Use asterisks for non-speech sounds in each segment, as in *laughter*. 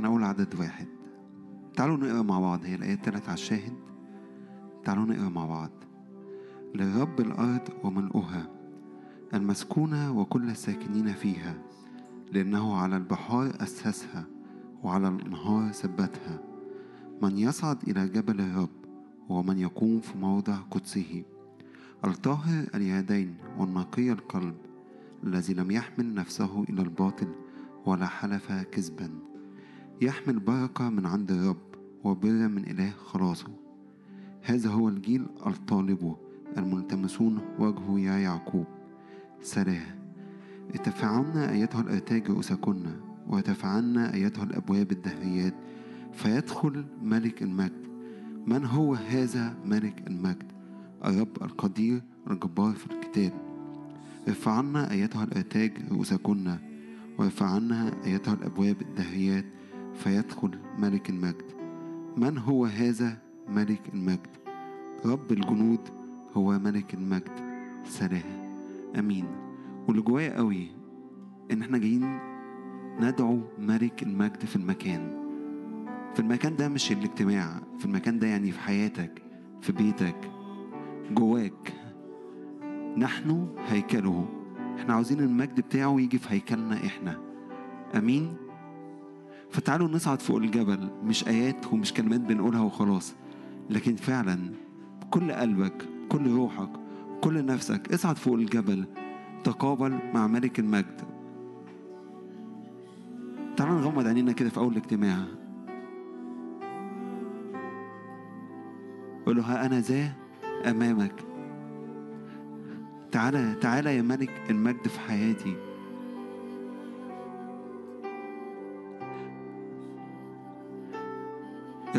من أول عدد واحد. تعالوا نقرأ مع بعض هي الآيات تلات على الشاهد. تعالوا نقرأ مع بعض. لرب الأرض وملؤها المسكونة وكل الساكنين فيها لأنه على البحار أسسها وعلى الأنهار ثبتها من يصعد إلى جبل الرب ومن يقوم في موضع قدسه. الطاهر اليدين والنقي القلب الذي لم يحمل نفسه إلى الباطل ولا حلف كذبا. يحمل بركة من عند الرب وبر من إله خلاصه. هذا هو الجيل الطالب الملتمسون وجهه يا يعقوب. سلام. ارتفعن أيتها الأرتاج رؤوسكن وارتفعن أيتها الأبواب الدهريات فيدخل ملك المجد. من هو هذا ملك المجد؟ الرب القدير الجبار في الكتاب. ارفعن أيتها الأرتاج رؤوسكن وارفعن أيتها الأبواب الدهريات فيدخل ملك المجد. من هو هذا ملك المجد؟ رب الجنود هو ملك المجد. سلام. أمين. واللي جوايا قوي إن إحنا جايين ندعو ملك المجد في المكان. في المكان ده مش الاجتماع في المكان ده يعني في حياتك في بيتك جواك. نحن هيكله. إحنا عاوزين المجد بتاعه يجي في هيكلنا إحنا. أمين. فتعالوا نصعد فوق الجبل مش آيات ومش كلمات بنقولها وخلاص. لكن فعلا بكل قلبك كل روحك كل نفسك اصعد فوق الجبل. تقابل مع ملك المجد. تعالوا نغمض عينينا كده في أول الاجتماع قول ها أنا ذا أمامك. تعالى تعالى يا ملك المجد في حياتي.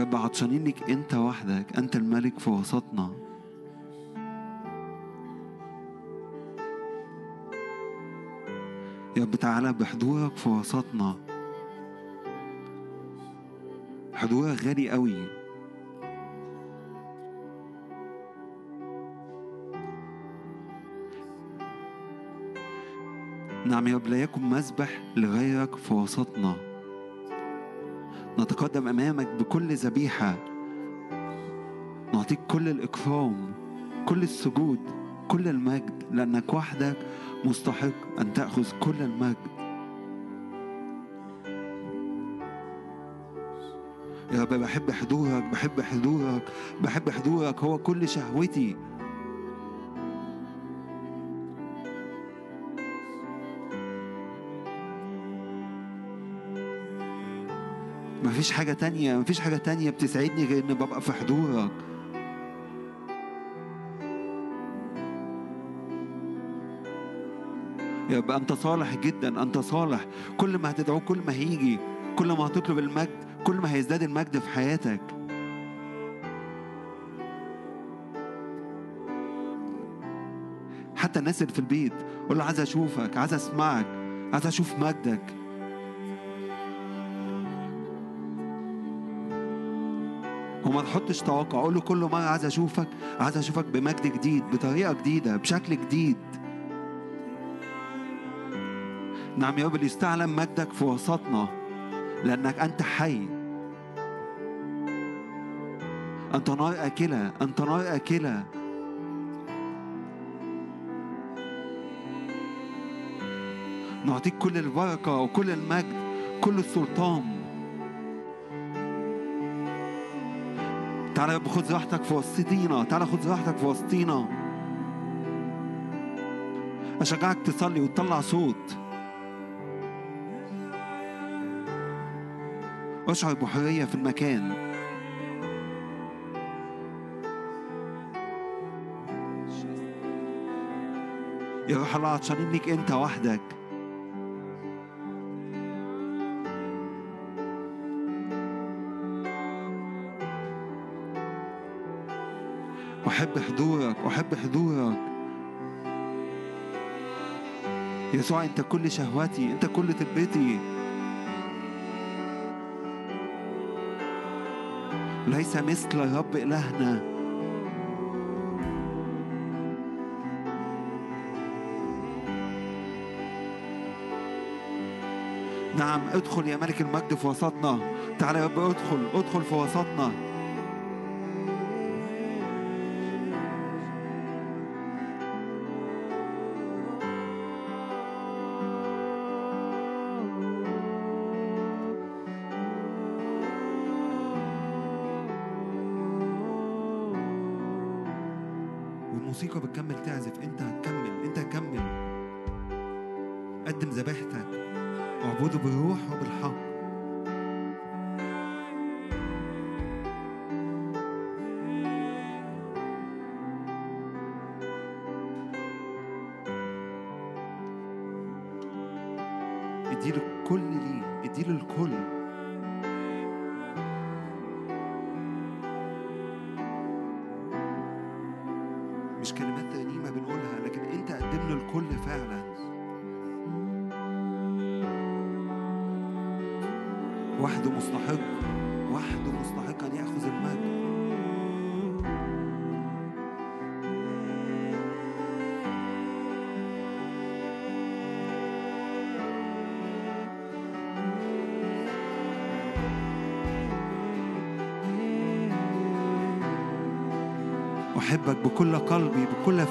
رب عطشانين انت وحدك انت الملك في وسطنا. يا رب تعالى بحضورك في وسطنا. حضورك غالي قوي. نعم يا رب لا يكن مسبح لغيرك في وسطنا. نتقدم أمامك بكل ذبيحة. نعطيك كل الاكرام كل السجود كل المجد لأنك وحدك مستحق أن تأخذ كل المجد. يا رب بحب حضورك بحب حضورك بحب حضورك. هو كل شهوتي. مفيش حاجة تانية مفيش حاجة تانية بتسعدني غير إن ببقى في حضورك. يا رب أنت صالح جدا أنت صالح. كل ما هتدعوه كل ما هيجي كل ما هتطلب المجد كل ما هيزداد المجد في حياتك. حتى الناس اللي في البيت قول له عايز أشوفك عايز أسمعك عايز أشوف مجدك. وما تحطش توقع. قول له كل مره عايز اشوفك عايز اشوفك بمجد جديد بطريقه جديده بشكل جديد. نعم يا رب ليستعلم مجدك في وسطنا لانك انت حي. انت نار اكله انت نار اكله. نعطيك كل البركه وكل المجد كل السلطان. تعالى يا رب خد راحتك في وسطينا. تعالى خد راحتك في وسطينا. أشجعك تصلي وتطلع صوت. أشعر بحرية في المكان. يا روح الله عطشانين ليك أنت وحدك. أحب حضورك أحب حضورك. يسوع أنت كل شهوتي أنت كل تبتي ليس مثل رب إلهنا. نعم ادخل يا ملك المجد في وسطنا. تعالى يا رب ادخل ادخل في وسطنا.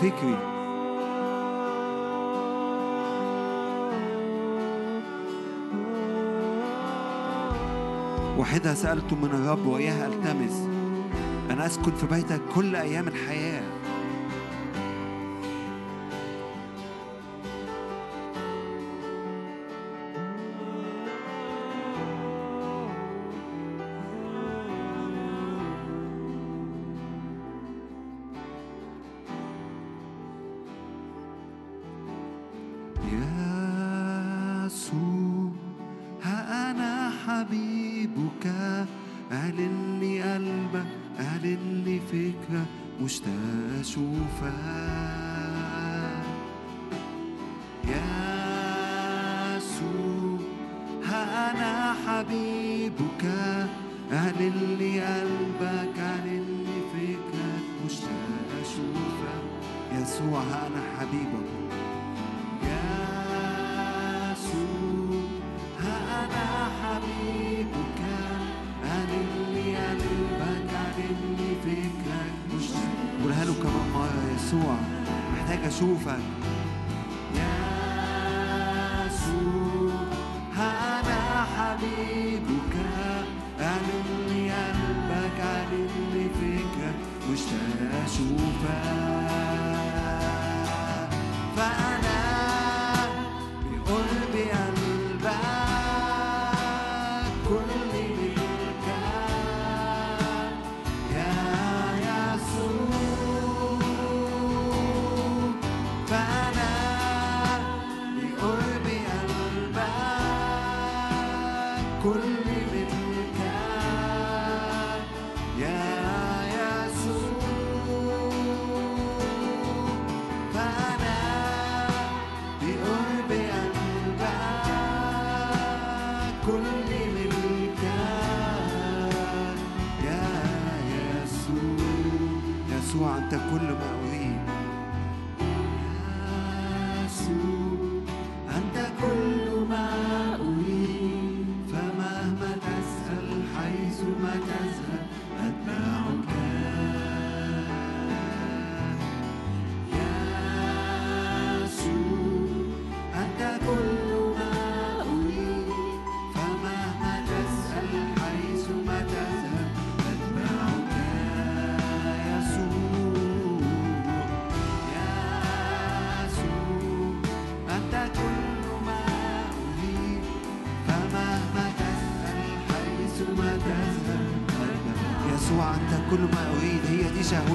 فكري. وحدها سألت من الرب وإياها ألتمس. أنا أسكن في بيتك كل أيام الحياة. 煮饭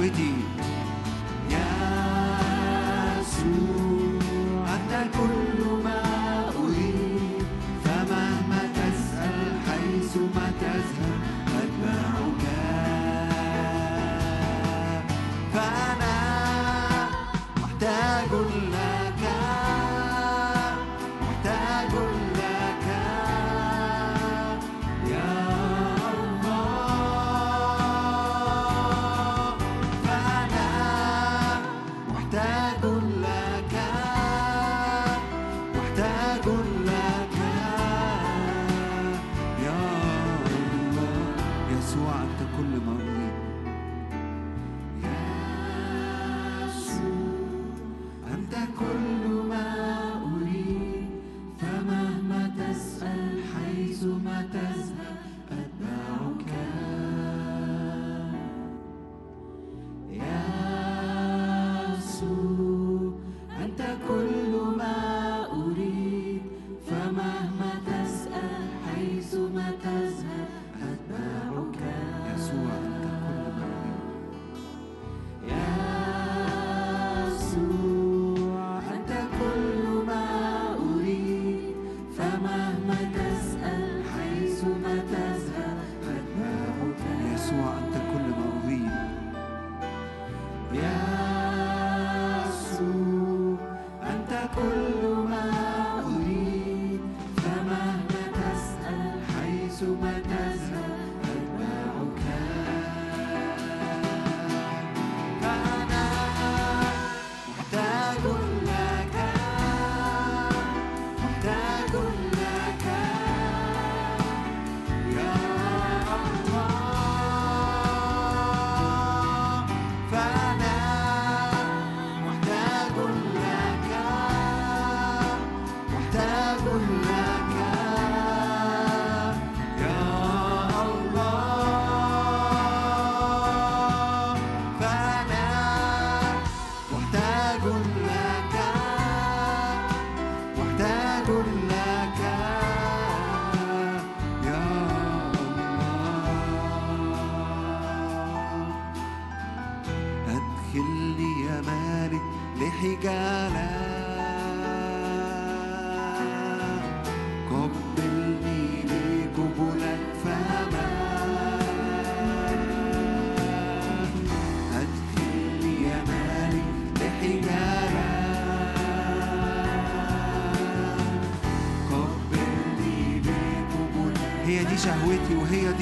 poétique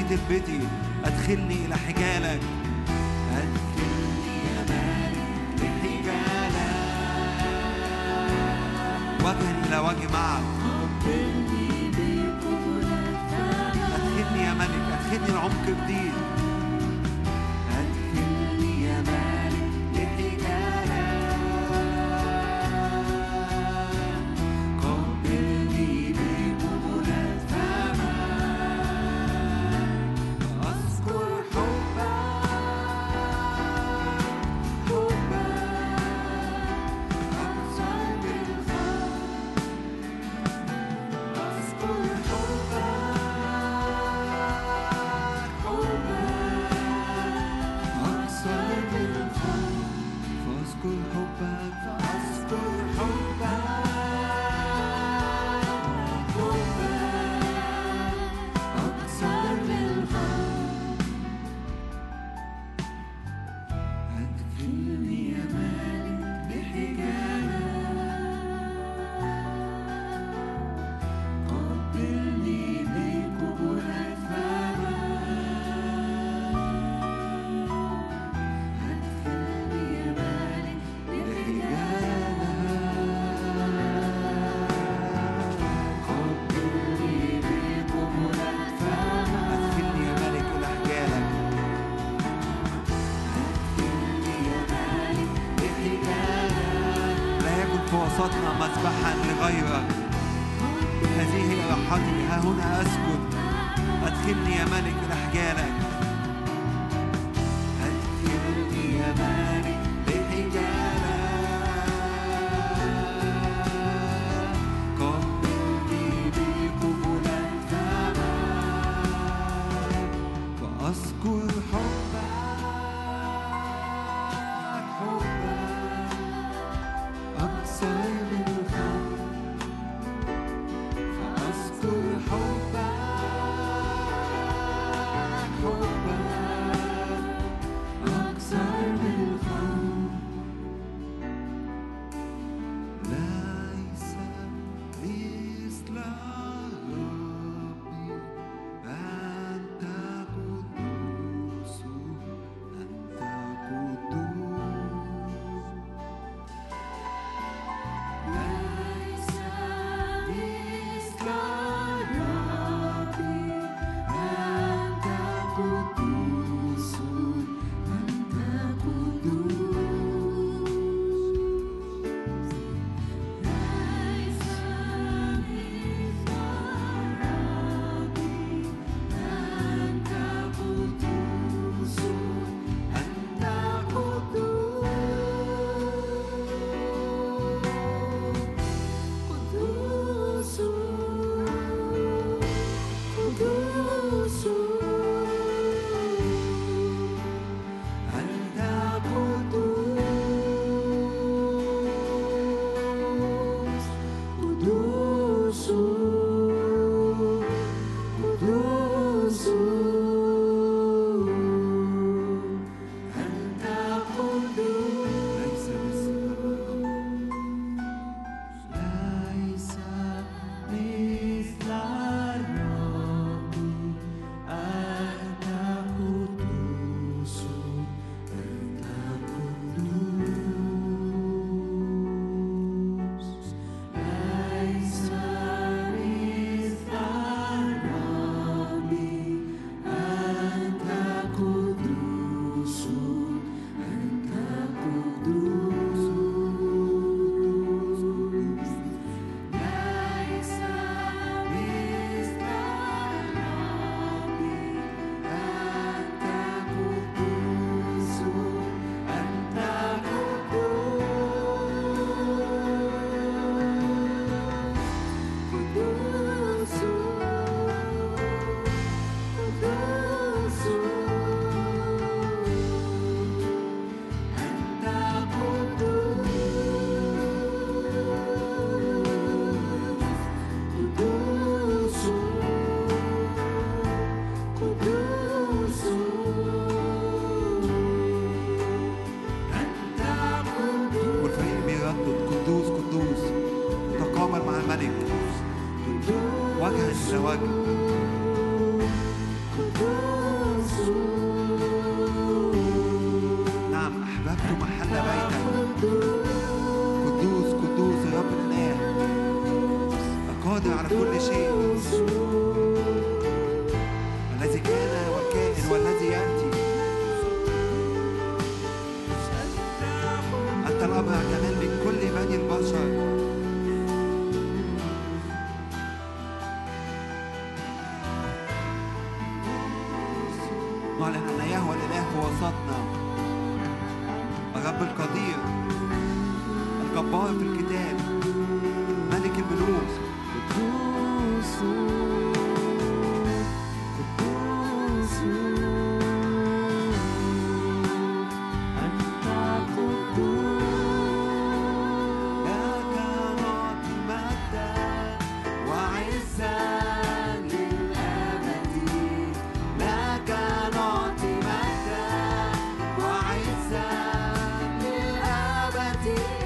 تربتي أدخلني إلى حجالك.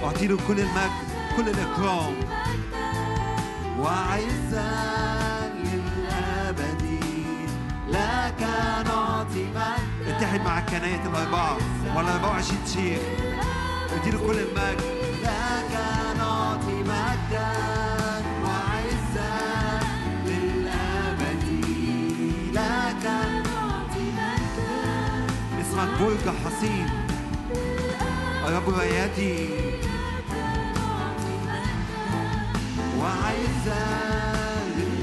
أعطيله كل المجد كل الإكرام. وعزا للأبد لك نعطي مجد اتحد مع الكناية الأربعة ولا 24 شيخ. اديله كل المجد لك نعطي مجدا اسمك برج حصين. يا رب راياتي وعايزة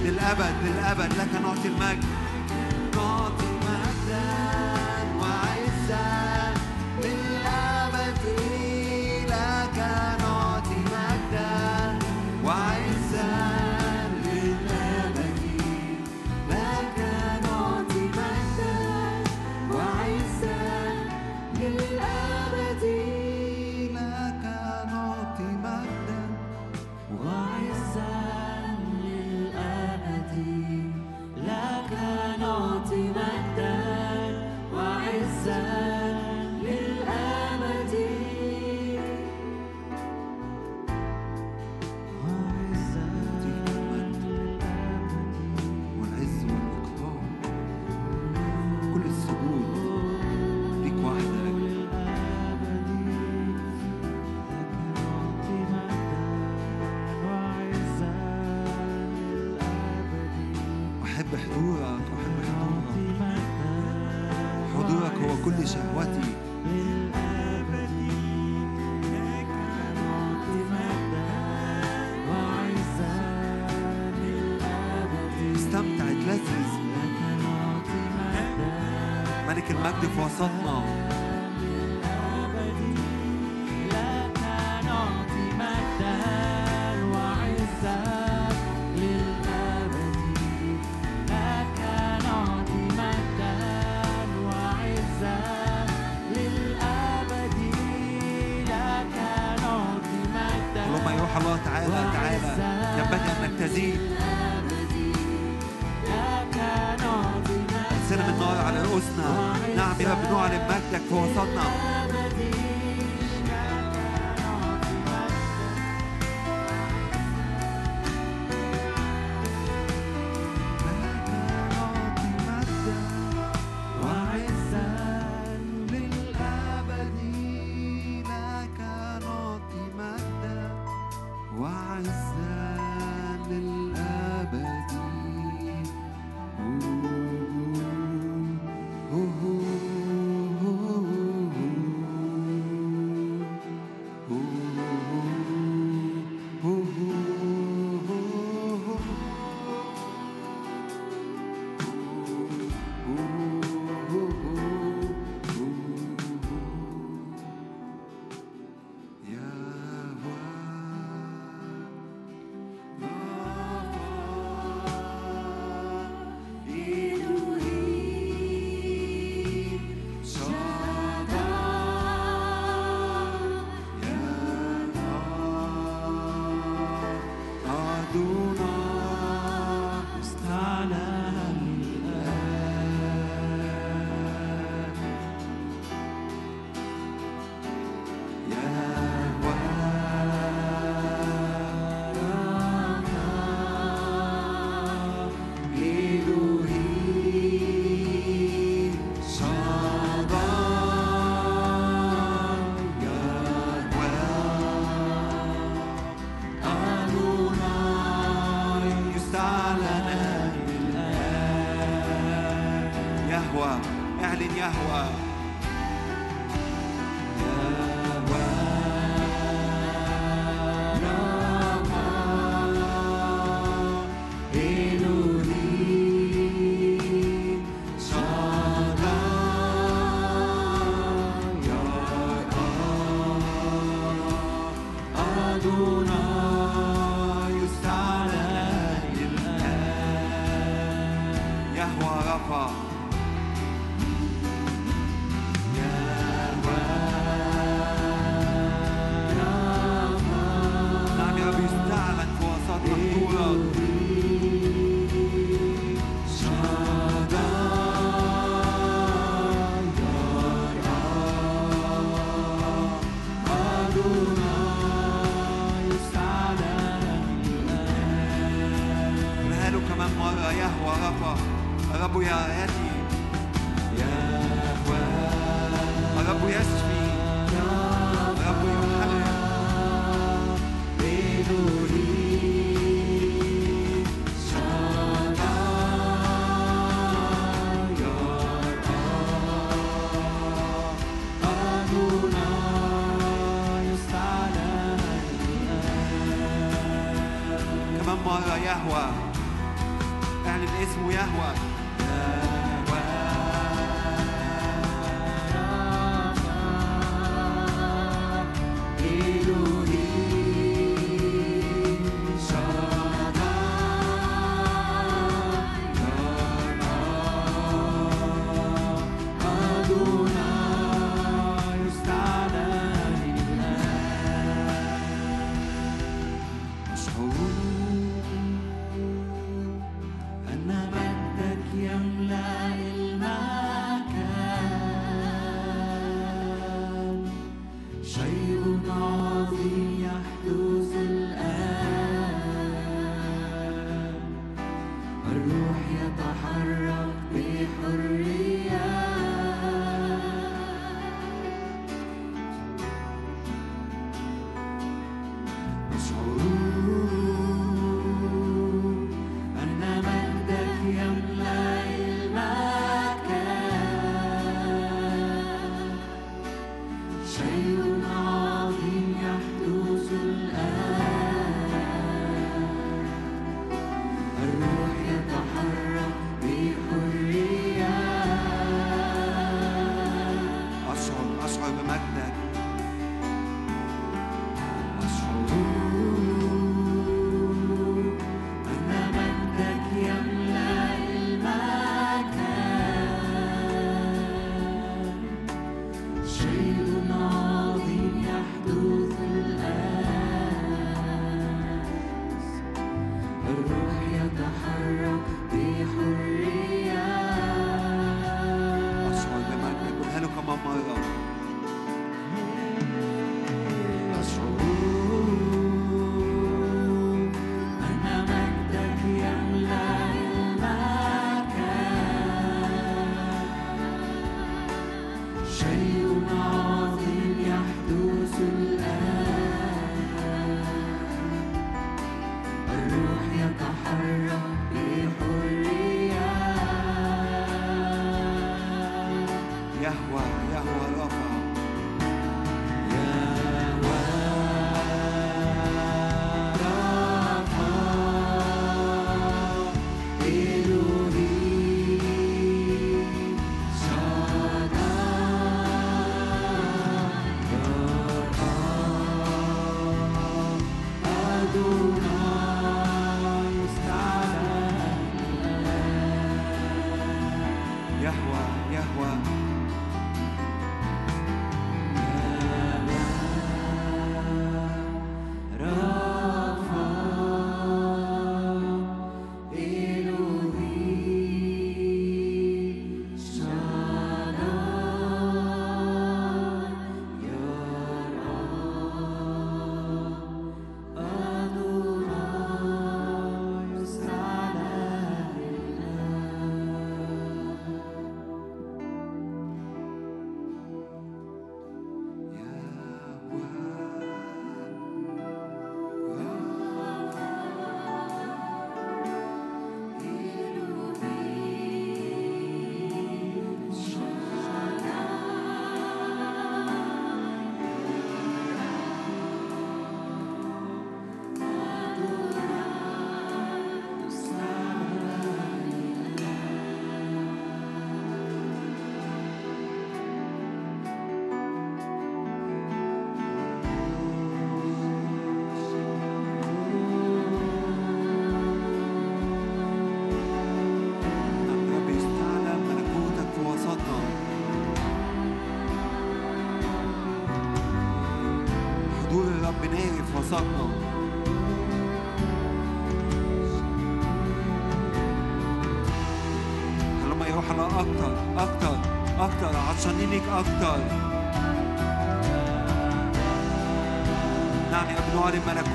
للأبد للأبد لك نعطي المجد.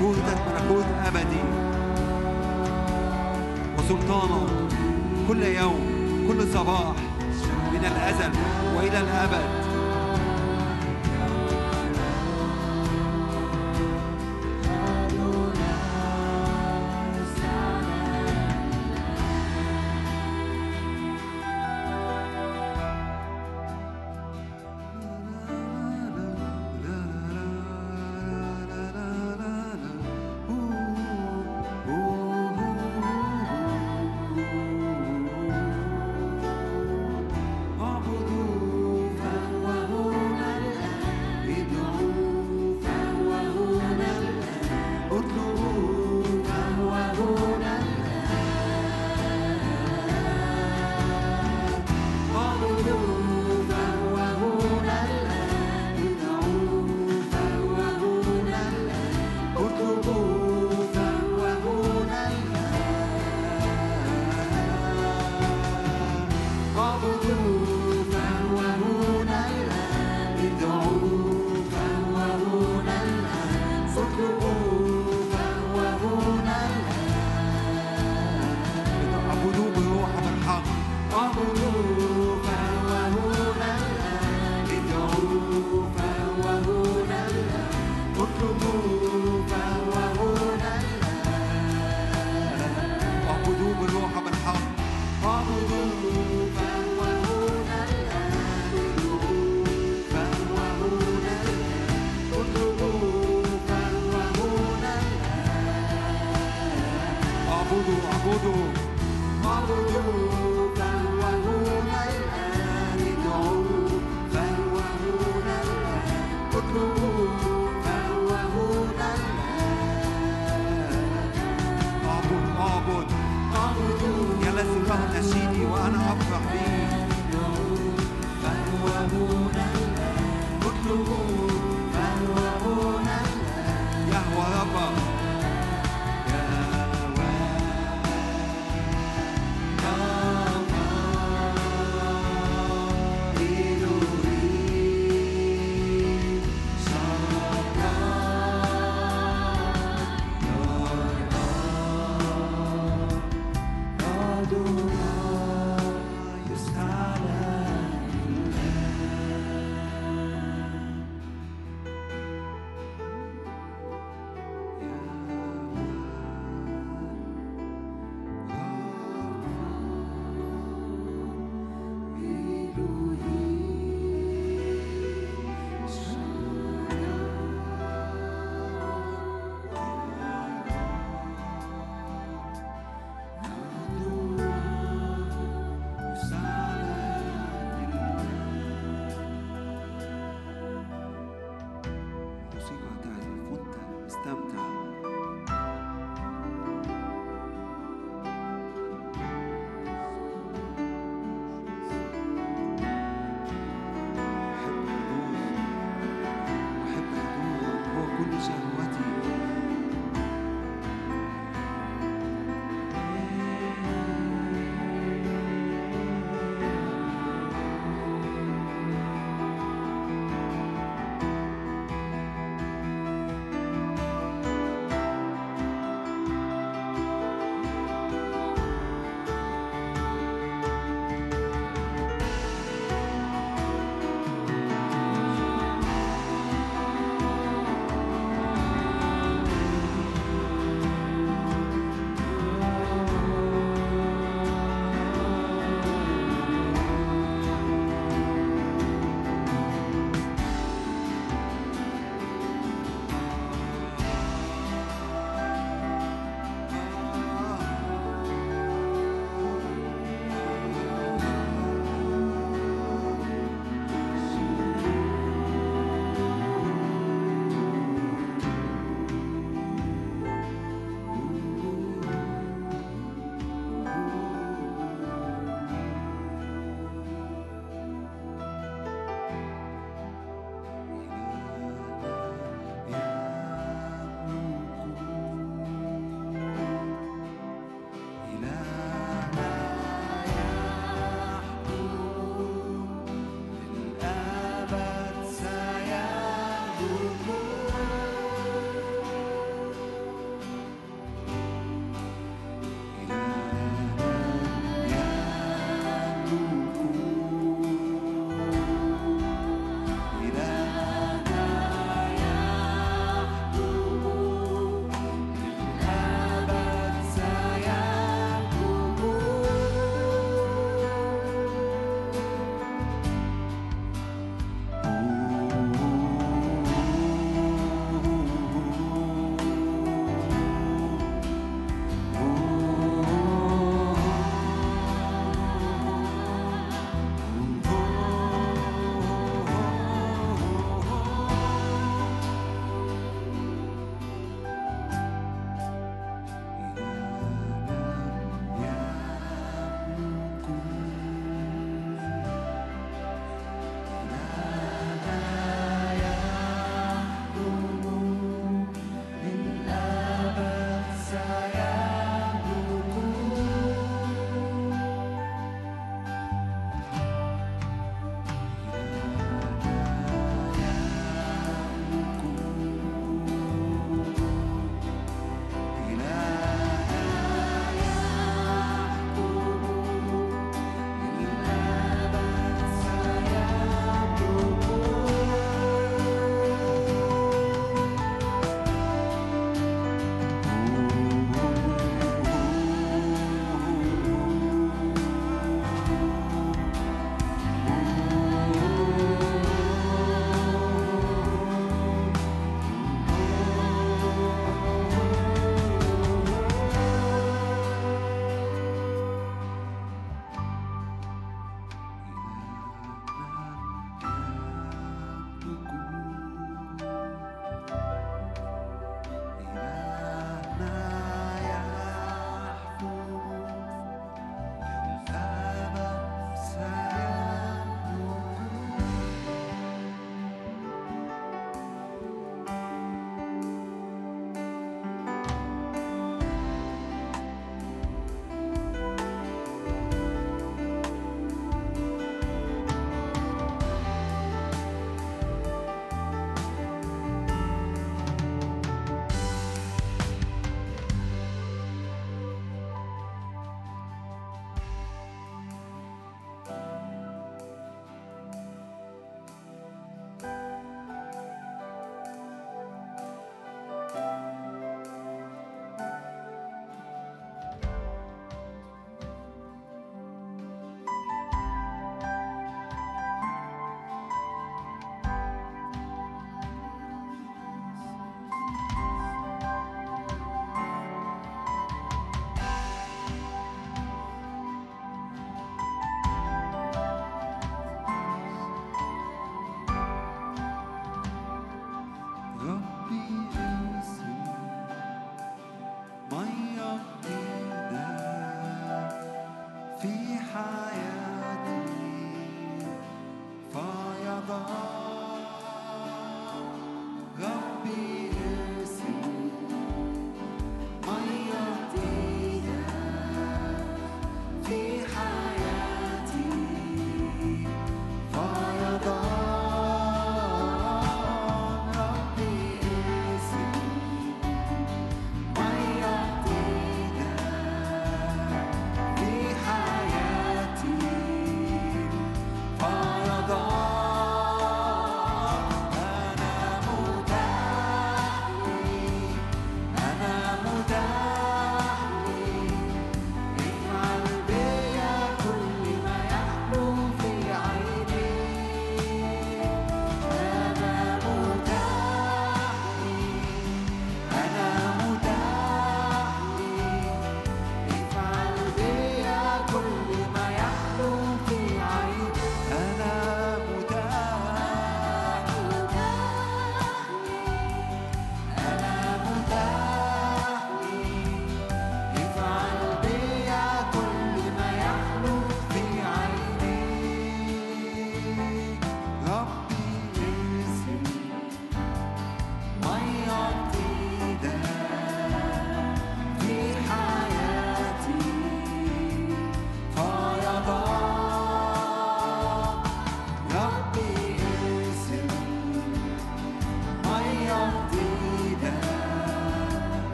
ملكوتك ملكوت أبدي. وسلطانه كل يوم كل صباح من الأزل وإلى الأبد.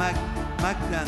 مجدا مجدا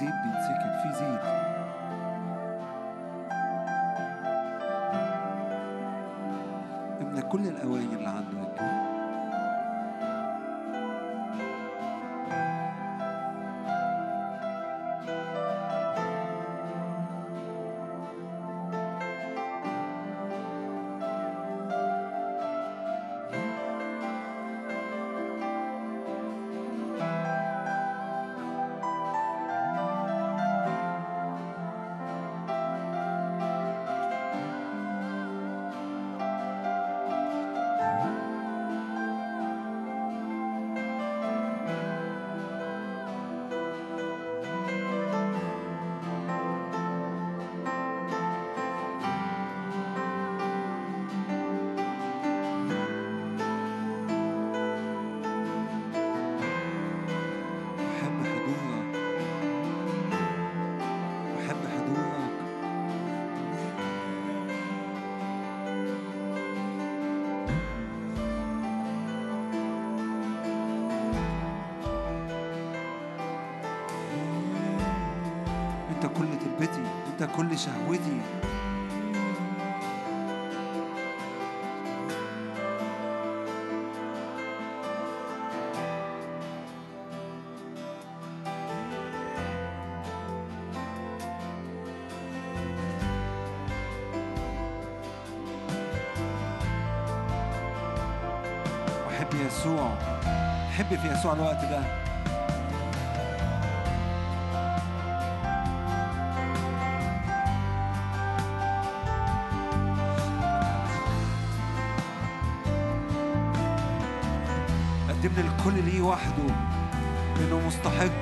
زيت بيتسكب في زيت املى كل الأواني اللي كل شهوتي أحب يسوع. أحب في يسوع الوقت ده. كل ليه وحده انه مستحق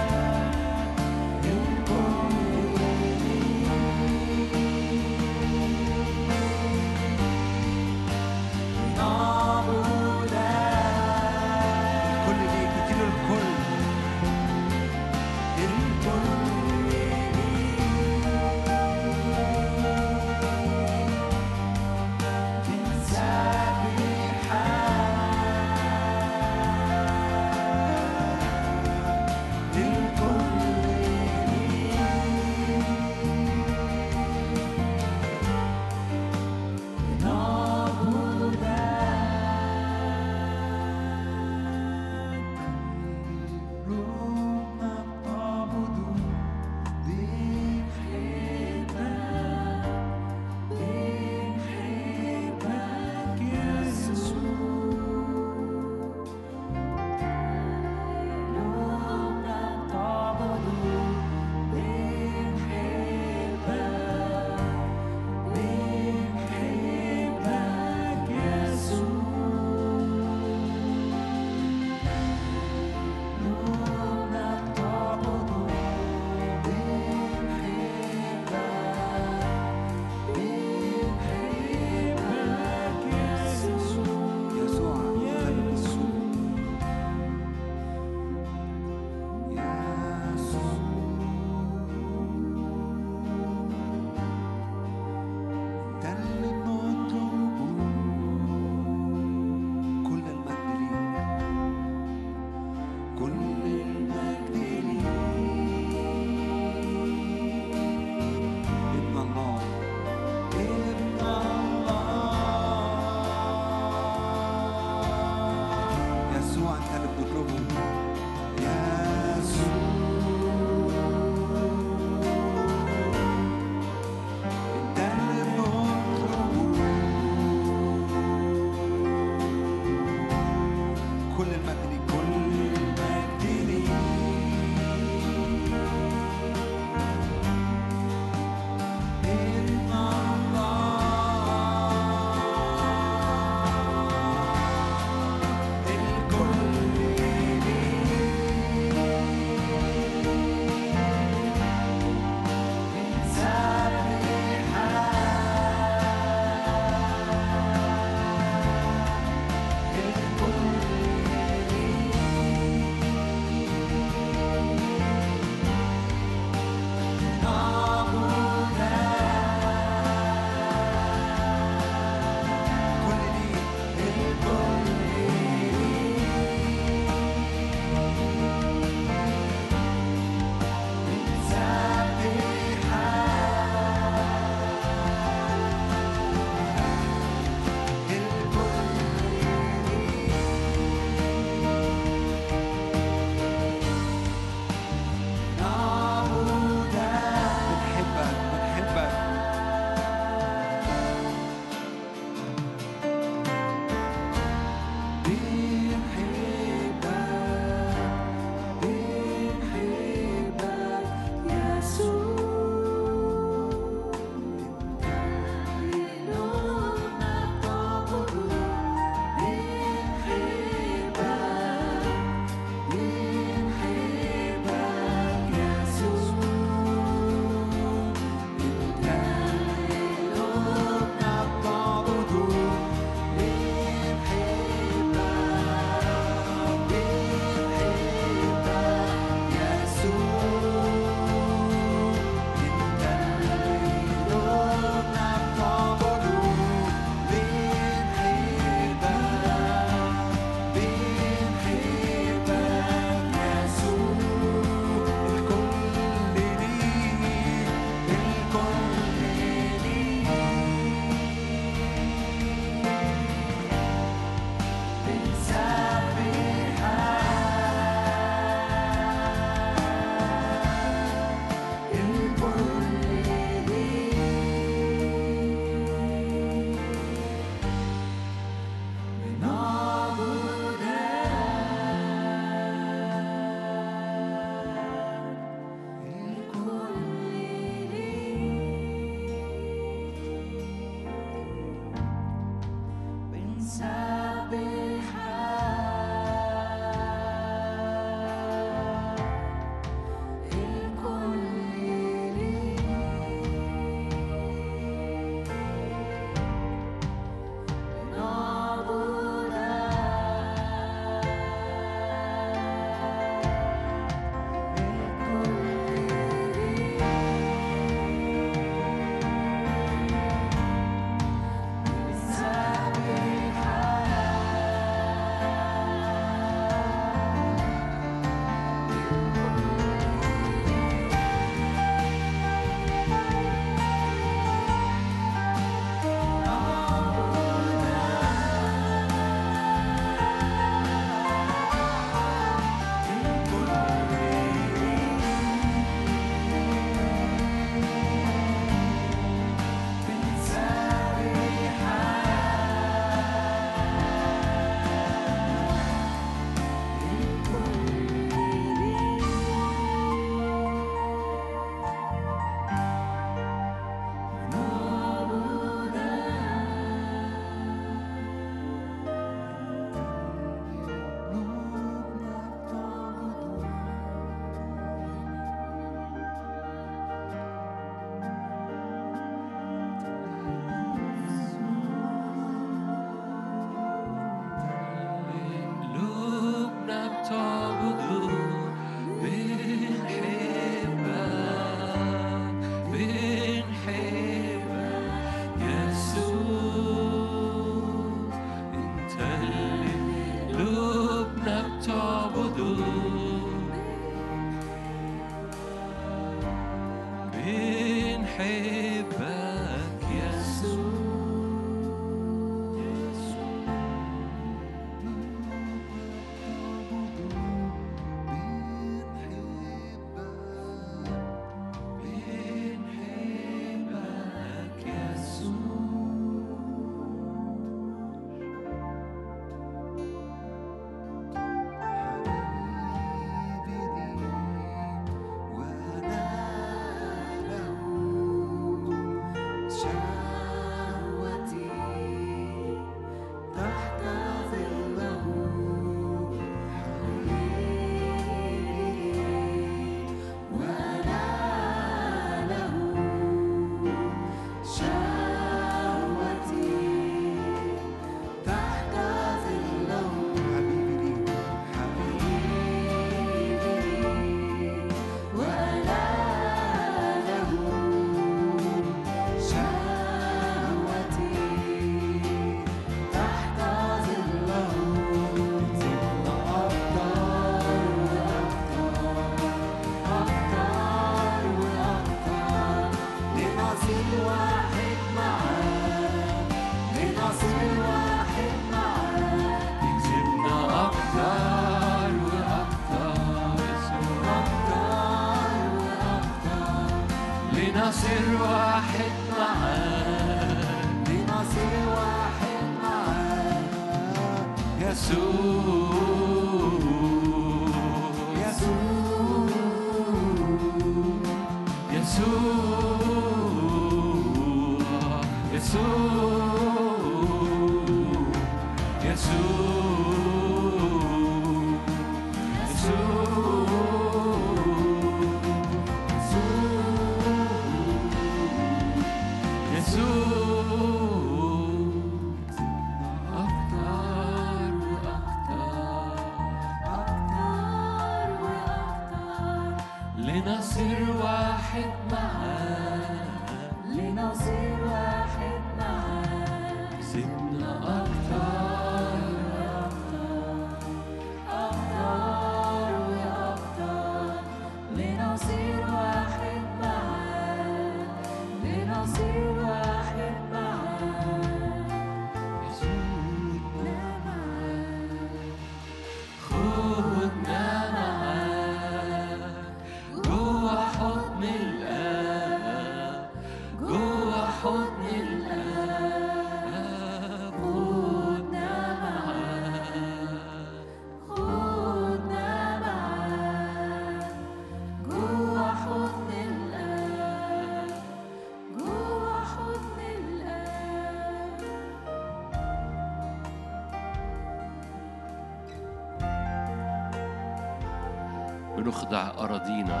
بنخضع أراضينا.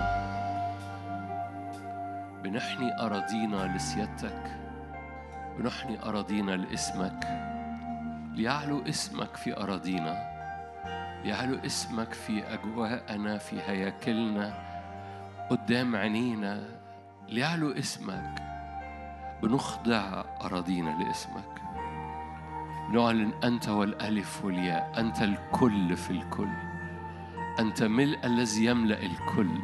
بنحني أراضينا لسيادتك. بنحني أراضينا لاسمك. ليعلو اسمك في أراضينا. ليعلو اسمك في أجواءنا في هياكلنا قدام عينينا. ليعلو اسمك. بنخضع أراضينا لاسمك. نعلن أنت والألف والياء أنت الكل في الكل. أنت ملء الذي يملأ الكل.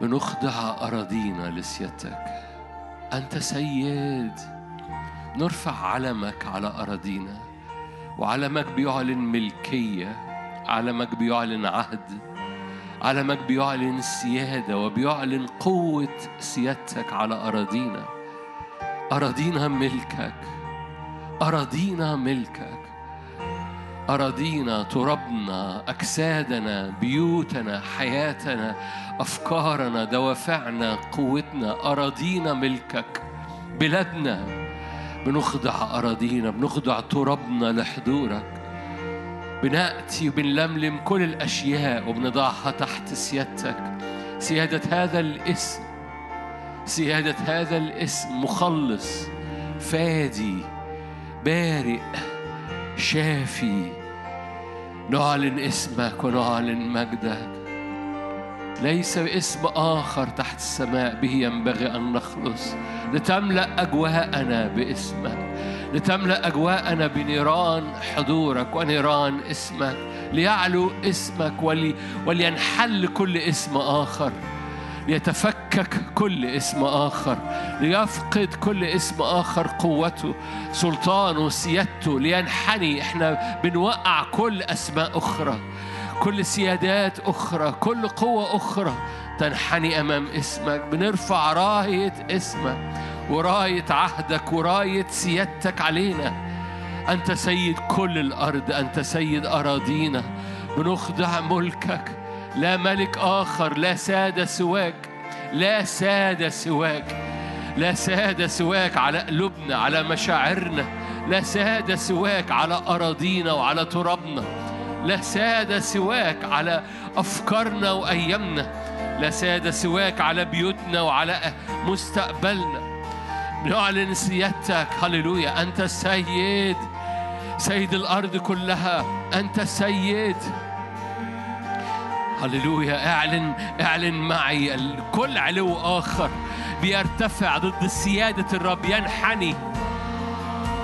بنخضع أراضينا لسيادتك أنت سيد. نرفع علمك على أراضينا. وعلمك بيعلن ملكية. علمك بيعلن عهد. علمك بيعلن سيادة. وبيعلن قوة سيادتك على أراضينا. أراضينا ملكك. أراضينا ملكك. أراضينا ترابنا أجسادنا بيوتنا حياتنا أفكارنا دوافعنا قوتنا أراضينا ملكك. بلادنا بنخضع أراضينا بنخضع ترابنا لحضورك. بنأتي وبنلملم كل الأشياء وبنضعها تحت سيادتك. سيادة هذا الاسم سيادة هذا الاسم مخلص فادي بارئ شافي. نعلن اسمك ونعلن مجدك. ليس اسم آخر تحت السماء به ينبغي أن نخلص. لتملأ أجواءنا باسمك. لتملأ أجواءنا بنيران حضورك ونيران اسمك. ليعلو اسمك ولي ولينحل كل اسم آخر. ليتفكك كل اسم آخر ليفقد كل اسم آخر قوته. سلطانه سيادته لينحني. إحنا بنوقع كل أسماء أخرى كل سيادات أخرى كل قوة أخرى تنحني أمام اسمك. بنرفع راية اسمك وراية عهدك وراية سيادتك علينا. أنت سيد كل الأرض أنت سيد أراضينا. بنخضع ملكك لا ملك آخر لا سادة سواك لا سادة سواك لا سادة سواك على قلوبنا على مشاعرنا لا سادة سواك على أراضينا وعلى ترابنا لا سادة سواك على أفكارنا وأيامنا لا سادة سواك على بيوتنا وعلى مستقبلنا. نعلن سيادتك هللويا. أنت السيد سيد الأرض كلها أنت سيد هللويا. اعلن اعلن معي كل علو آخر بيرتفع ضد سيادة الرب. ينحني.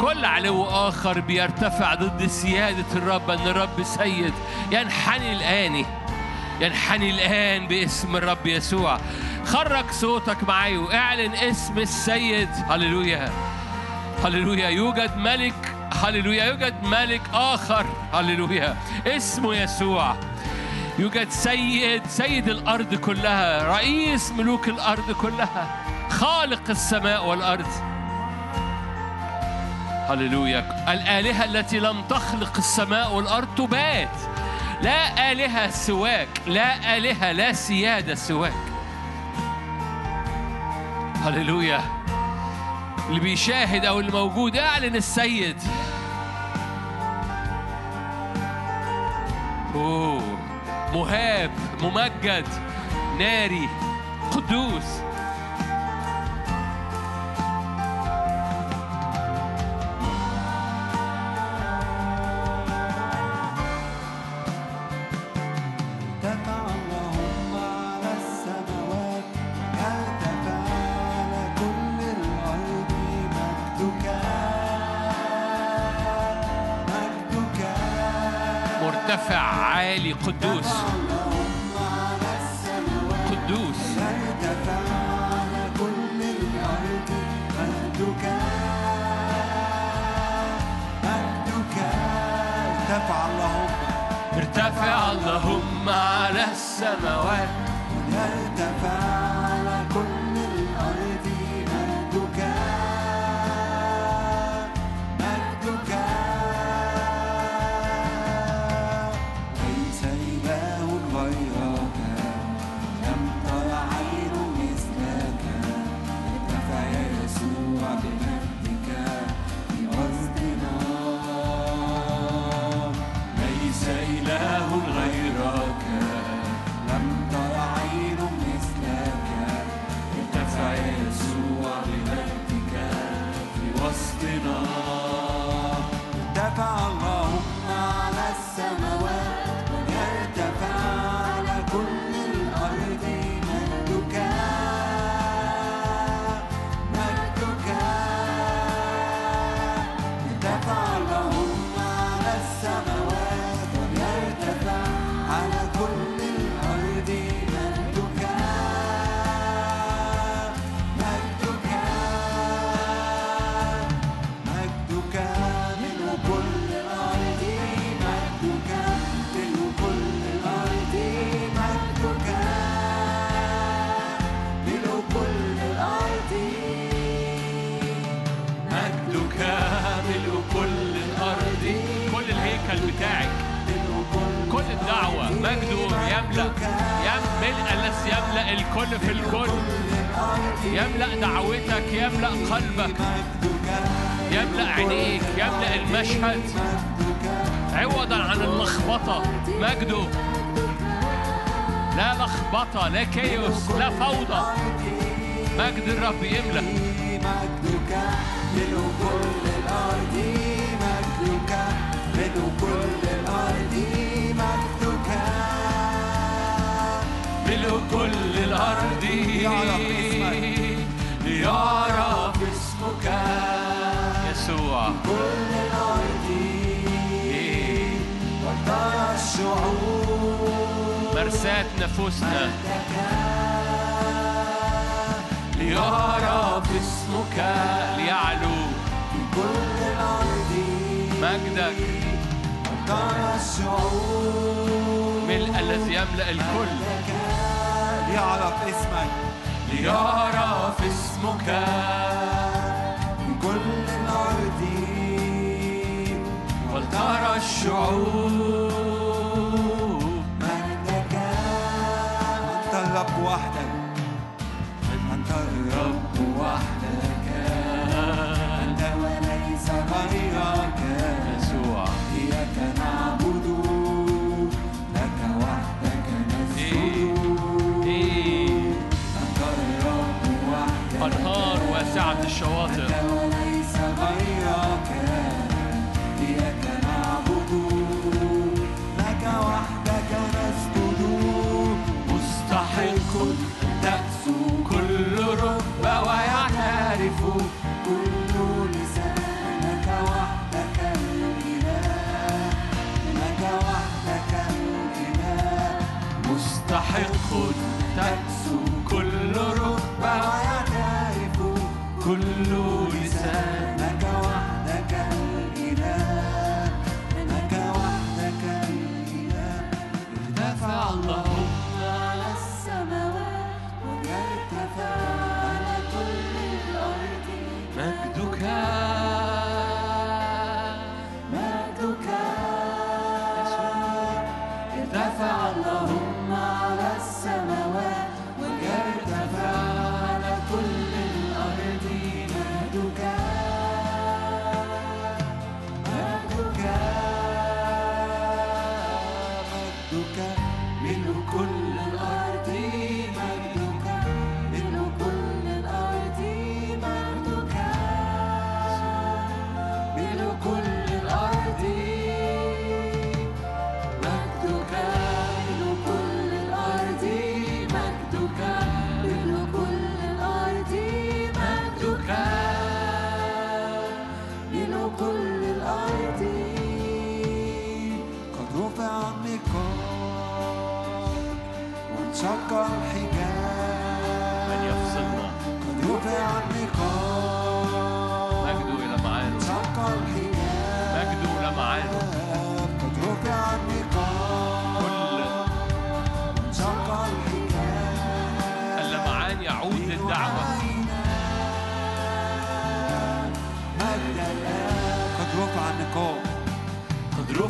كل علو آخر بيرتفع ضد سيادة الرب. أن الرب سيد. ينحني الآن. ينحني الآن باسم الرب يسوع. خرج صوتك معي واعلن اسم السيد. هللويا. هللويا. يوجد ملك. هللويا. يوجد ملك آخر. هللويا. اسمه يسوع. يوجد سيد سيد الأرض كلها رئيس ملوك الأرض كلها خالق السماء والأرض. هللويا. الآلهة التي لم تخلق السماء والأرض تبات. لا آلهة سواك لا آلهة لا سيادة سواك. هللويا. اللي بيشاهد أو اللي موجود أعلن السيد. أوه. مهاب ممجد ناري قدوس. مجدك. ملء الذي يملأ الكل. ليعرف اسمك. ليعرف اسمك. من كل الأرض ولترى الشعوب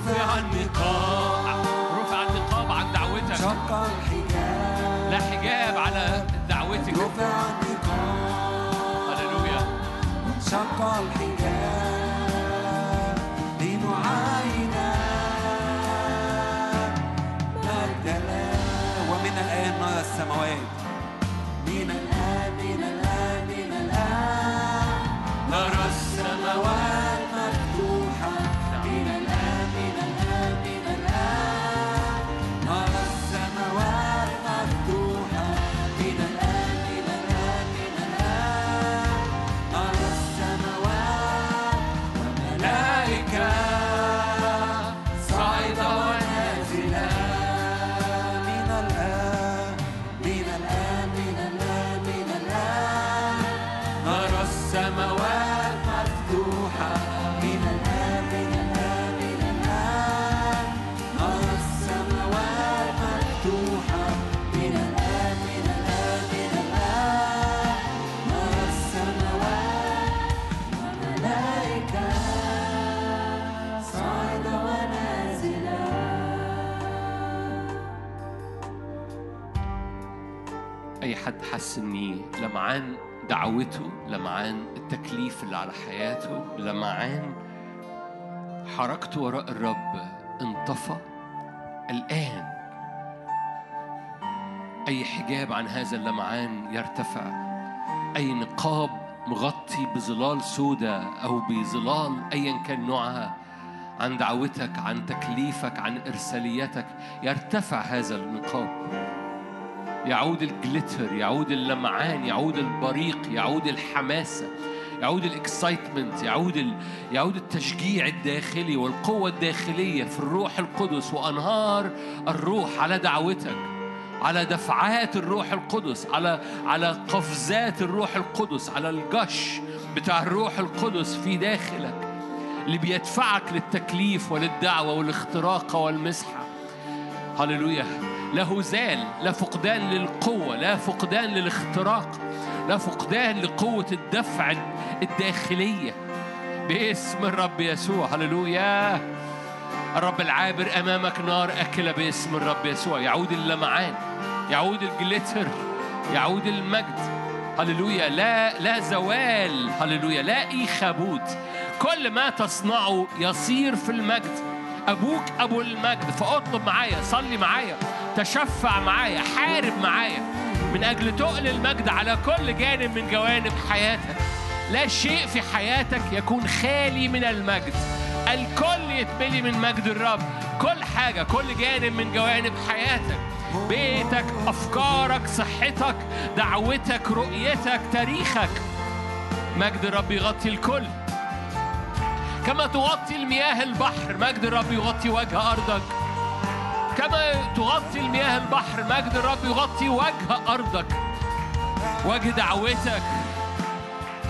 رفع النقاب رفع النقاب عن دعوتك. شق الحجاب. لا حجاب على دعوتك. رفع النقاب. هللويا. شق الحجاب. نرى السماوات مفتوحة. من الآن من الآن من الآن. نرى السماوات مفتوحة. من الآن من الآن من الآن. نرى السماوات وملائكة صاعدة ونازلة. أي حد حس إني لمعان؟ دعوته لمعان التكليف اللي على حياته لمعان حركته وراء الرب انطفى الآن. أي حجاب عن هذا اللمعان يرتفع. أي نقاب مغطي بظلال سوداء أو بظلال أيا كان نوعها عن دعوتك عن تكليفك عن إرساليتك يرتفع هذا النقاب. يعود الجليتر يعود اللمعان يعود البريق يعود الحماسة يعود الاكسايتمنت يعود ال... يعود التشجيع الداخلي والقوة الداخلية في الروح القدس وأنهار الروح على دعوتك على دفعات الروح القدس على على قفزات الروح القدس على الجش بتاع الروح القدس في داخلك اللي بيدفعك للتكليف وللدعوة والاختراق والمسحة. هللويا. لا هزال لا فقدان للقوة لا فقدان للاختراق لا فقدان لقوة الدفع الداخلية باسم الرب يسوع. هللويا. الرب العابر أمامك نار أكلة باسم الرب يسوع. يعود اللمعان يعود الجليتر يعود المجد. هللويا. لا لا زوال. هللويا. لا إيخابوت. كل ما تصنعه يصير في المجد. أبوك أبو المجد. فأطلب معايا صلي معايا. تشفع معايا حارب معايا. من أجل تقل المجد على كل جانب من جوانب حياتك. لا شيء في حياتك يكون خالي من المجد. الكل يتملي من مجد الرب. كل حاجة كل جانب من جوانب حياتك. بيتك أفكارك صحتك دعوتك رؤيتك تاريخك. مجد الرب يغطي الكل. كما تغطي المياه البحر مجد الرب يغطي وجه أرضك. كما تغطي المياه البحر مجد الرب يغطي وجه أرضك. وجه دعوتك.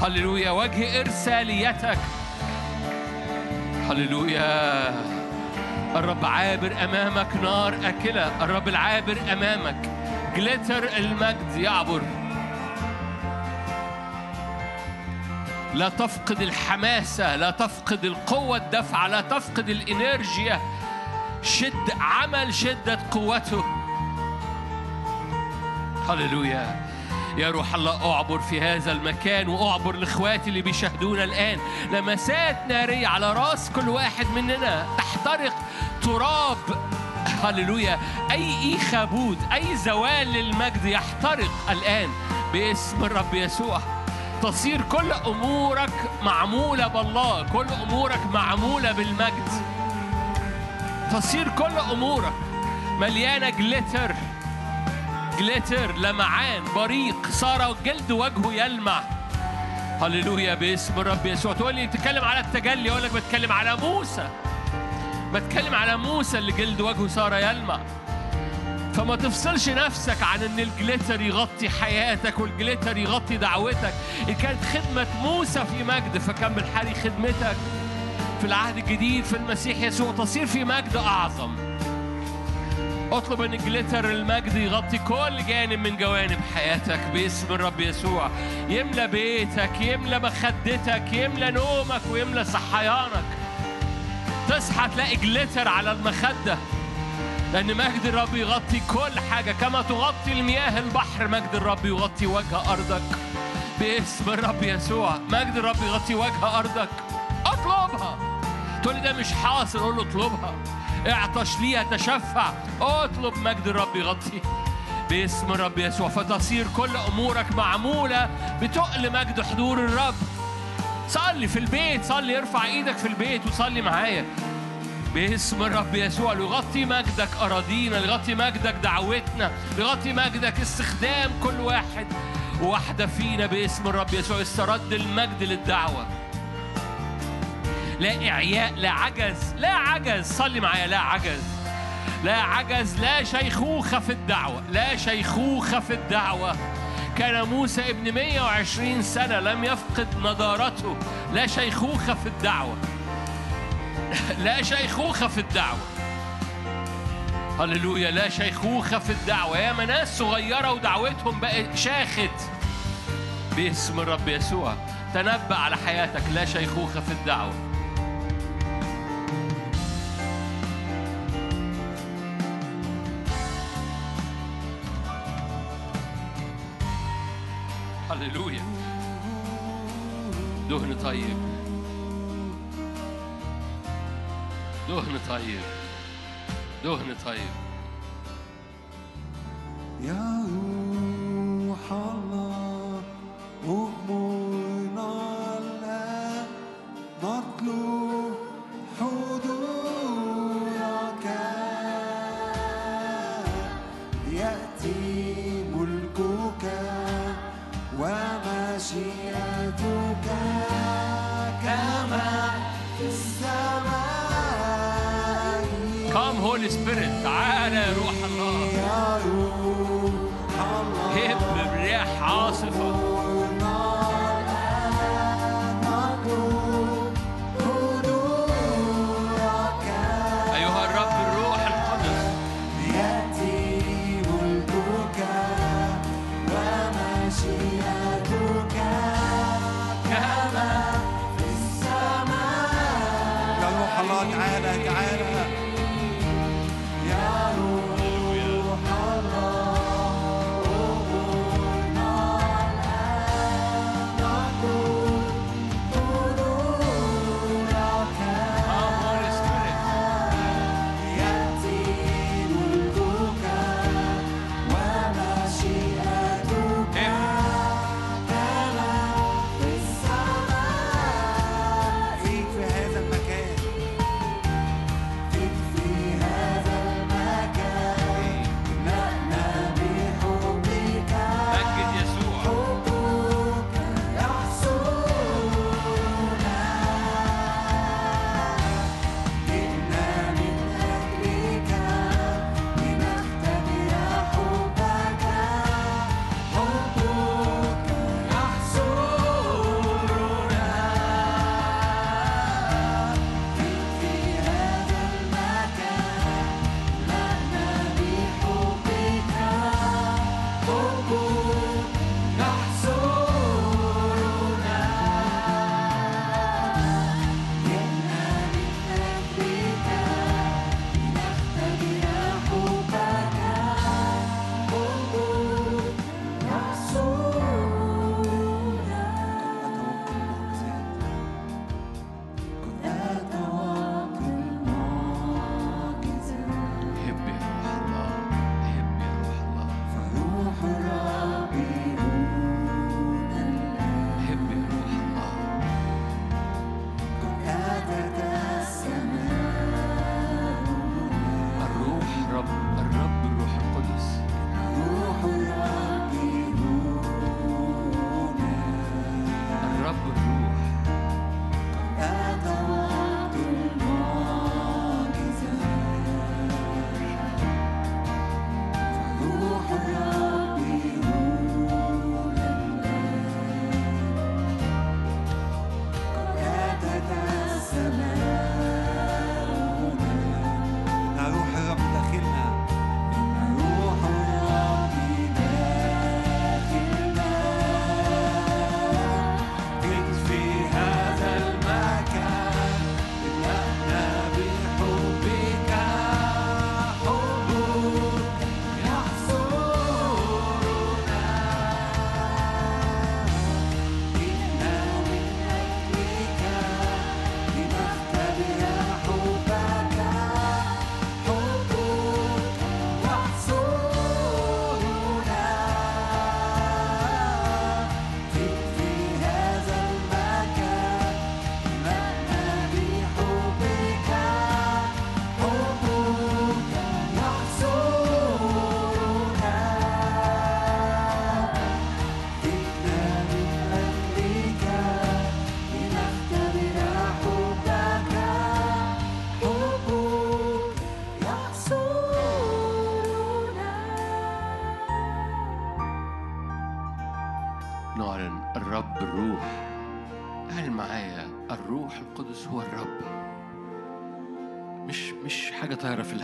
هللويا. وجه إرساليتك. هللويا. الرب عابر أمامك نار أكلة. الرب العابر أمامك. جلتر المجد يعبر. لا تفقد الحماسة لا تفقد القوة الدفعة لا تفقد الإنرجيا. شد عمل شدة قوته. هللويا. يا روح الله أعبر في هذا المكان وأعبر لإخواتي اللي بيشاهدونا الآن. لمسات نارية على رأس كل واحد مننا. تحترق تراب. هللويا. أي إيخابود أي زوال للمجد يحترق الآن. باسم الرب يسوع. تصير كل أمورك معمولة بالله كل أمورك معمولة بالمجد. تصير كل امورك مليانة جليتر جليتر لمعان بريق. صار جلد وجهه يلمع. هللويا باسم الرب يسوع. تقول لي بتتكلم على التجلي؟ أقول لك بتكلم على موسى. بتكلم على موسى اللي جلد وجهه صار يلمع. فما تفصلش نفسك عن إن الجليتر يغطي حياتك والجليتر يغطي دعوتك. إن كانت خدمة موسى في مجد فكمل حالي خدمتك. في العهد الجديد في المسيح يسوع تصير في مجد أعظم. اطلب إن الجليتر المجد يغطي كل جانب من جوانب حياتك باسم الرب يسوع. يملى بيتك يملى مخدتك يملى نومك ويملى صحيانك. تصحى تلاقي جليتر على المخدة. لأن مجد الرب يغطي كل حاجة. كما تغطي المياه البحر مجد الرب يغطي وجه أرضك باسم الرب يسوع. مجد الرب يغطي وجه أرضك. أطلبها. تقول لي ده مش حاصل قول له اطلبها. اعطش ليها تشفع اطلب مجد الرب يغطي. باسم الرب يسوع فتصير كل أمورك معمولة بتقل مجد حضور الرب. صلي في البيت صلي ارفع إيدك في البيت وصلي معايا. باسم الرب يسوع ليغطي مجدك أراضينا ليغطي مجدك دعوتنا ليغطي مجدك استخدام كل واحد وواحدة فينا. باسم الرب يسوع استرد المجد للدعوة. لا إعياء لا عجز لا عجز. صلي معايا لا عجز. لا عجز لا شيخوخة في الدعوة لا شيخوخة في الدعوة. كان موسى ابن 120 سنة لم يفقد نضارته. لا شيخوخة في الدعوة. *laughs* لا شيخوخة في الدعوة. هللويا. لا شيخوخة في الدعوة. يا ناس صغيرة ودعوتهم بقت شاخت. باسم الرب يسوع. تنبأ على حياتك. لا شيخوخة في الدعوة. دهن طيب. دهن طيب. دهن طيب. يا روح الله أغمرنا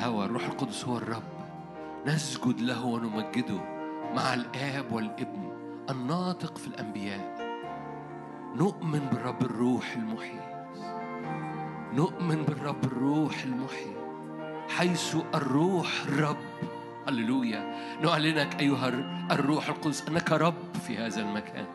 الهواء الروح القدس هو الرب. نسجد له ونمجده مع الآب والابن الناطق في الأنبياء. نؤمن بالرب الروح المحيي نؤمن بالرب الروح المحيي حيث الروح الرب هللويا. نعلنك أيها الروح القدس أنك رب في هذا المكان.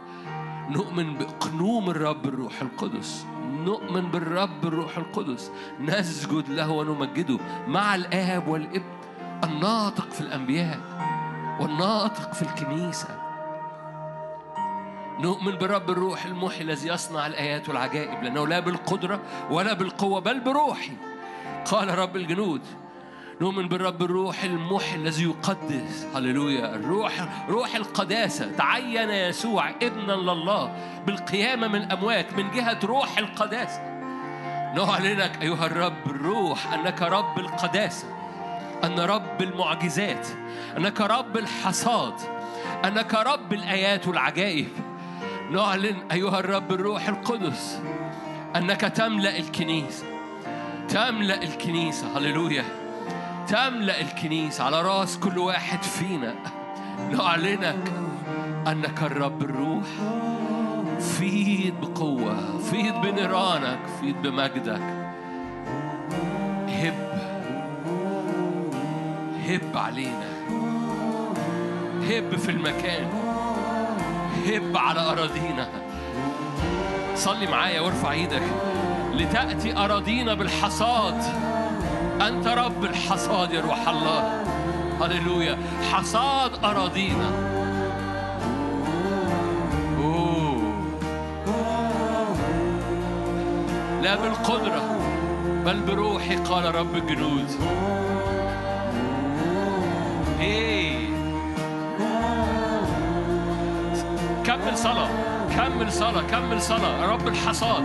نؤمن بقنوم الرب الروح القدس. نؤمن بالرب الروح القدس نسجد له ونمجده مع الآب والابن الناطق في الأنبياء والناطق في الكنيسة. نؤمن برب الروح المحيي الذي يصنع الآيات والعجائب لأنه لا بالقدرة ولا بالقوة بل بروحي. قال رب الجنود نؤمن بالرب الروح المحيي الذي يقدس. هللويا. الروح روح القداسة. تعين يسوع ابنا لله بالقيامة من الأموات من جهة روح القداسة. نعلنك أيها الرب الروح أنك رب القداسة أن رب المعجزات أنك رب الحصاد أنك رب الآيات والعجائب. نعلن أيها الرب الروح القدس أنك تملأ الكنيسة. تملأ الكنيسة. هللويا. تملأ الكنيسة على رأس كل واحد فينا. نعلنك أنك الرب الروح. فيض بقوة فيض بنيرانك فيض بمجدك. هب هب علينا. هب في المكان. هب على أراضينا. صلي معايا وارفع إيدك. لتأتي أراضينا بالحصاد. أنت رب الحصاد يا روح الله هللويا. حصاد أراضينا. لا بالقدرة بل بروحي قال رب الجنود إيه. كمل صلاة كمل صلاة كمل صلاة. رب الحصاد.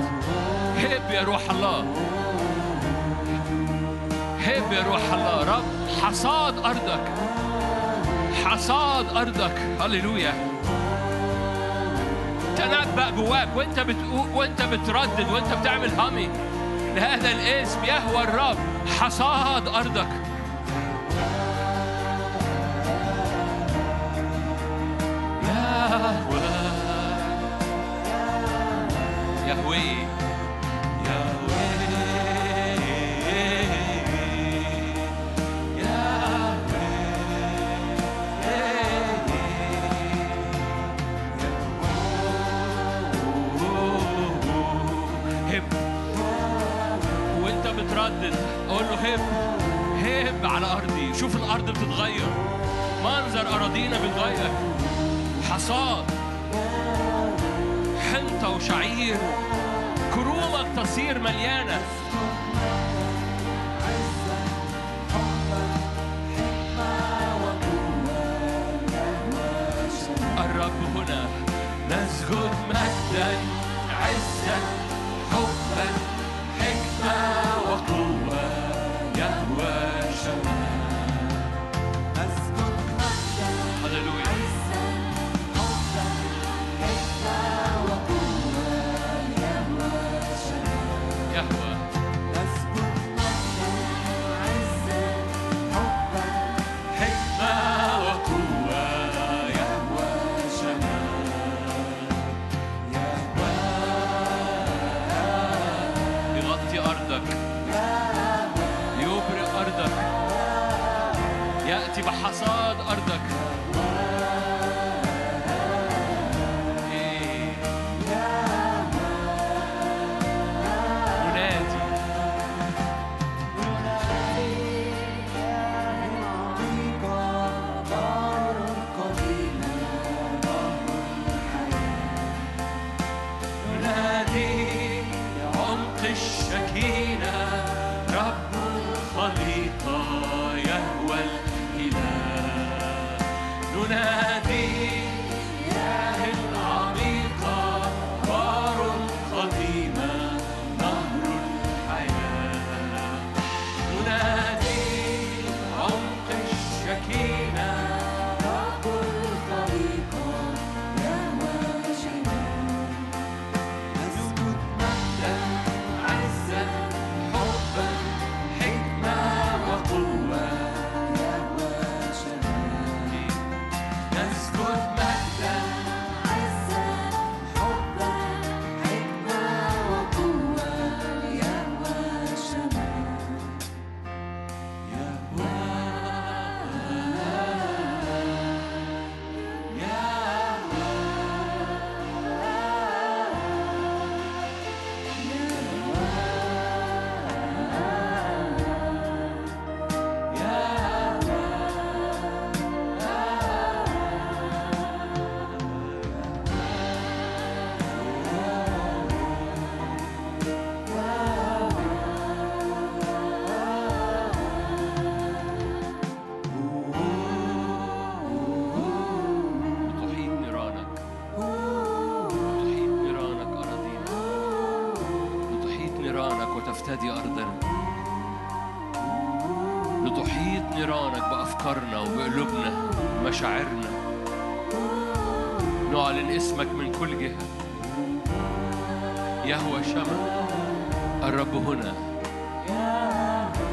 هب يا روح الله. هب يا روح الله رب حصاد أرضك. حصاد أرضك. هللويا. تنبأ جواك وانت بتقول وانت بتردد وانت بتعمل هامي لهذا الاسم يهوى الرب. حصاد أرضك.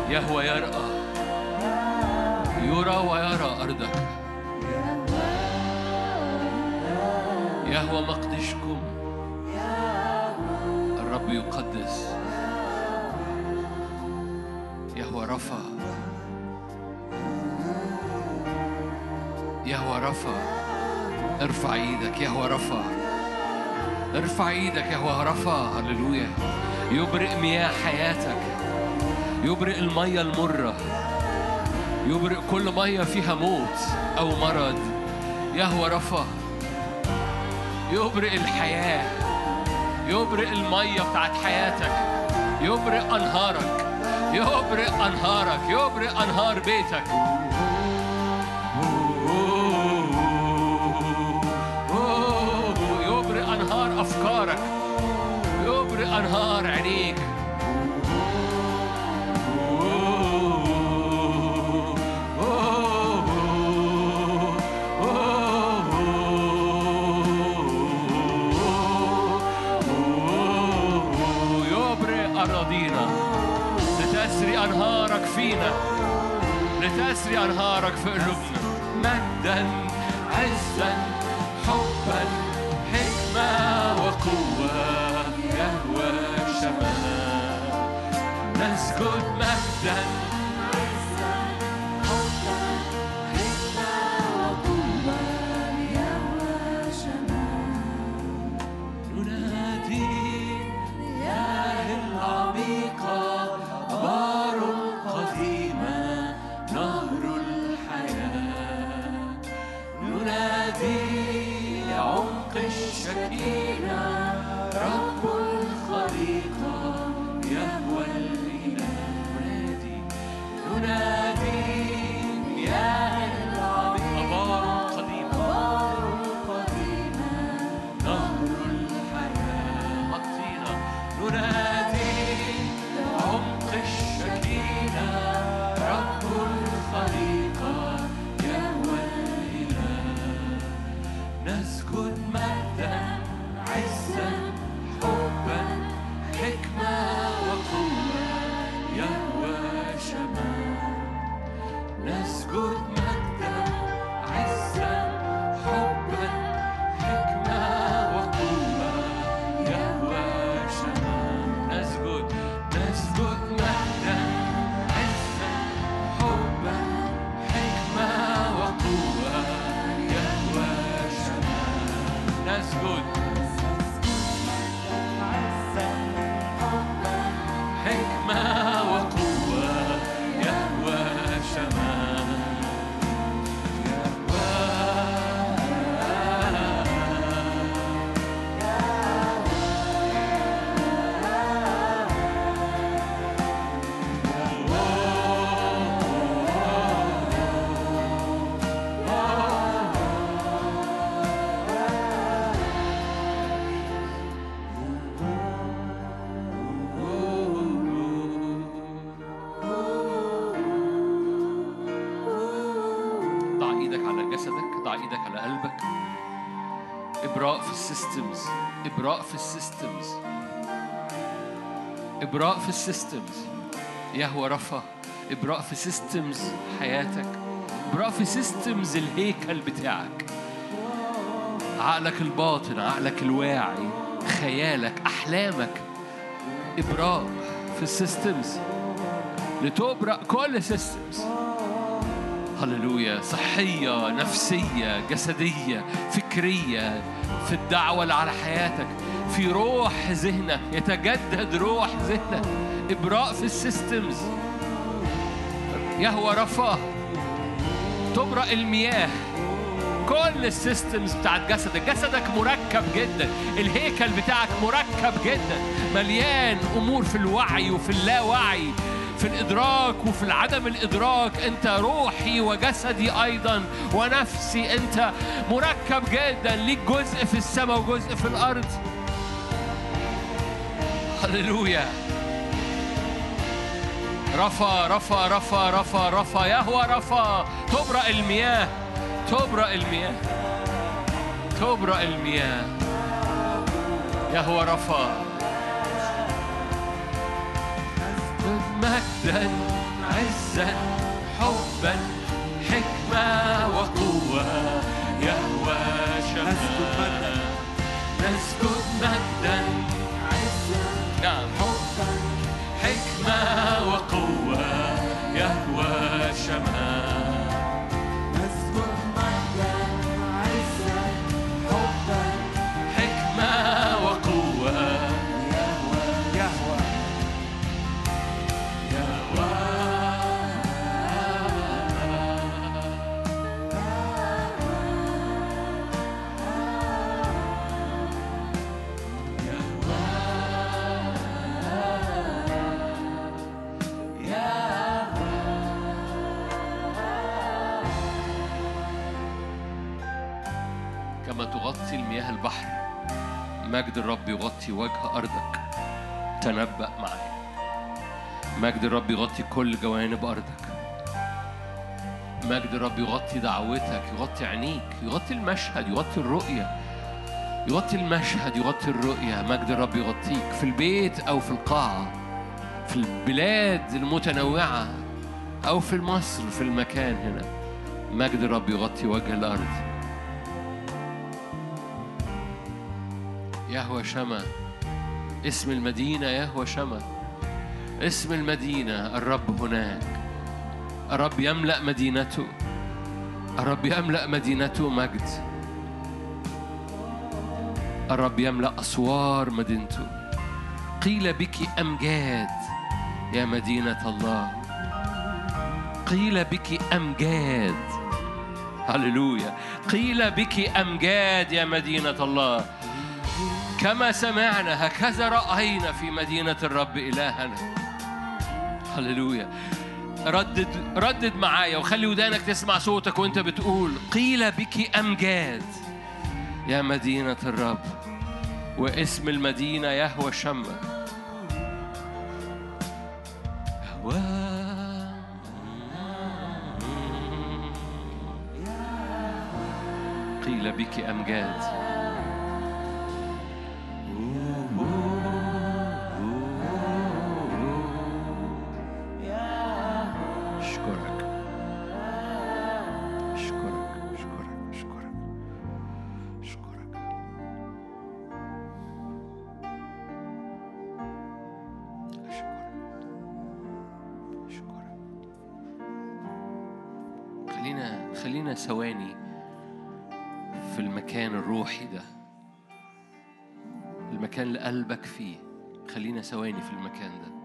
يهوى يرأى يرى ويرى أرضك. يهوى مقدشكم الرب يقدس. يهوى رفا يهوى رفا ارفع إيدك يهوى رفا ارفع إيدك يهوى رفا هللويا. يبرئ مياه حياتك. يبرئ المية المرة. يبرئ كل مية فيها موت أو مرض. يهوى رفا. يبرئ الحياة. يبرئ المية بتاعت حياتك. يبرئ أنهارك. يبرئ أنهارك. يبرئ أنهار بيتك. لتسري أنهارك في قلوبنا ال systems ابرأ في ال systems يهوه رفا ابرأ في systems حياتك. ابرأ في systems الهيكل بتاعك. عقلك الباطن عقلك الواعي خيالك أحلامك. ابرأ في ال systems لتبرأ كل systems هللويا. صحية نفسية جسدية فكرية. في الدعوة اللي على حياتك. في روح ذهنك يتجدد روح ذهنك ابرأ في ال systems. يهوه رفا. تبرأ المياه. كل ال systems بتاعت جسدك. جسدك مركب جدا. الهيكل بتاعك مركب جدا. مليان أمور في الوعي وفي اللاوعي. في الإدراك وفي العدم الإدراك. أنت روحي وجسدي أيضا ونفسي. أنت مركب جدا ليك جزء في السماء وجزء في الأرض. هللويا رفا رفا رفا رفا رفا يهوى رفا تبرأ المياه. تبرأ المياه. تبرأ المياه. يهوى رفا مجدا عزا. كما تغطي المياه البحر مجد الرب يغطي وجه أرضك. تنبأ معي مجد الرب يغطي كل جوانب أرضك. مجد الرب يغطي دعوتك يغطي عينيك يغطي المشهد يغطي الرؤية. يغطي المشهد يغطي الرؤية. مجد الرب يغطيك في البيت أو في القاعة في البلاد المتنوعة أو في مصر في المكان هنا. مجد الرب يغطي وجه الأرض. يهوى شما اسم المدينة يهوى شما اسم المدينة الرب هناك. الرب يملأ مدينته. الرب يملأ مدينته مجد. الرب يملأ أسوار مدينته. قيل بك أمجاد يا مدينة الله. قيل بك أمجاد. هللويا. قيل بك أمجاد يا مدينة الله. كما سمعنا هكذا رأينا في مدينة الرب إلهنا. هللويا. ردد ردد معايا وخلي ودانك تسمع صوتك وانت بتقول قيل بك أمجاد يا مدينة الرب واسم المدينة يهوى يهوى. قيل بك أمجاد قلبك فيه. خلينا ثواني في المكان ده.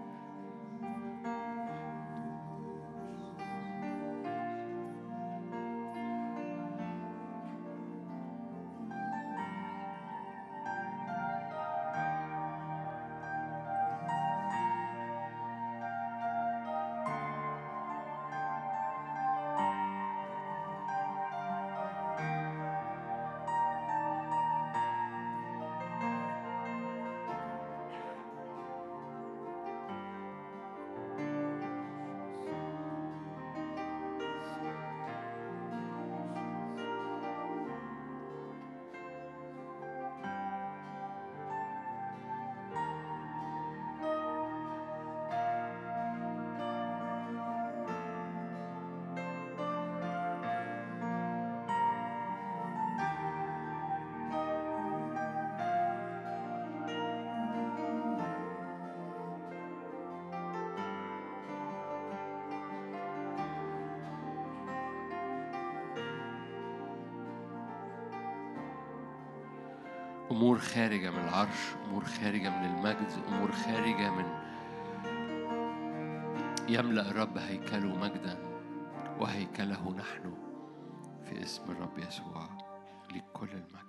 خارجة من العرش أمور خارجة من المجد أمور خارجة من يملأ الرب هيكله مجدا وهيكله نحن في اسم الرب يسوع لكل المجد.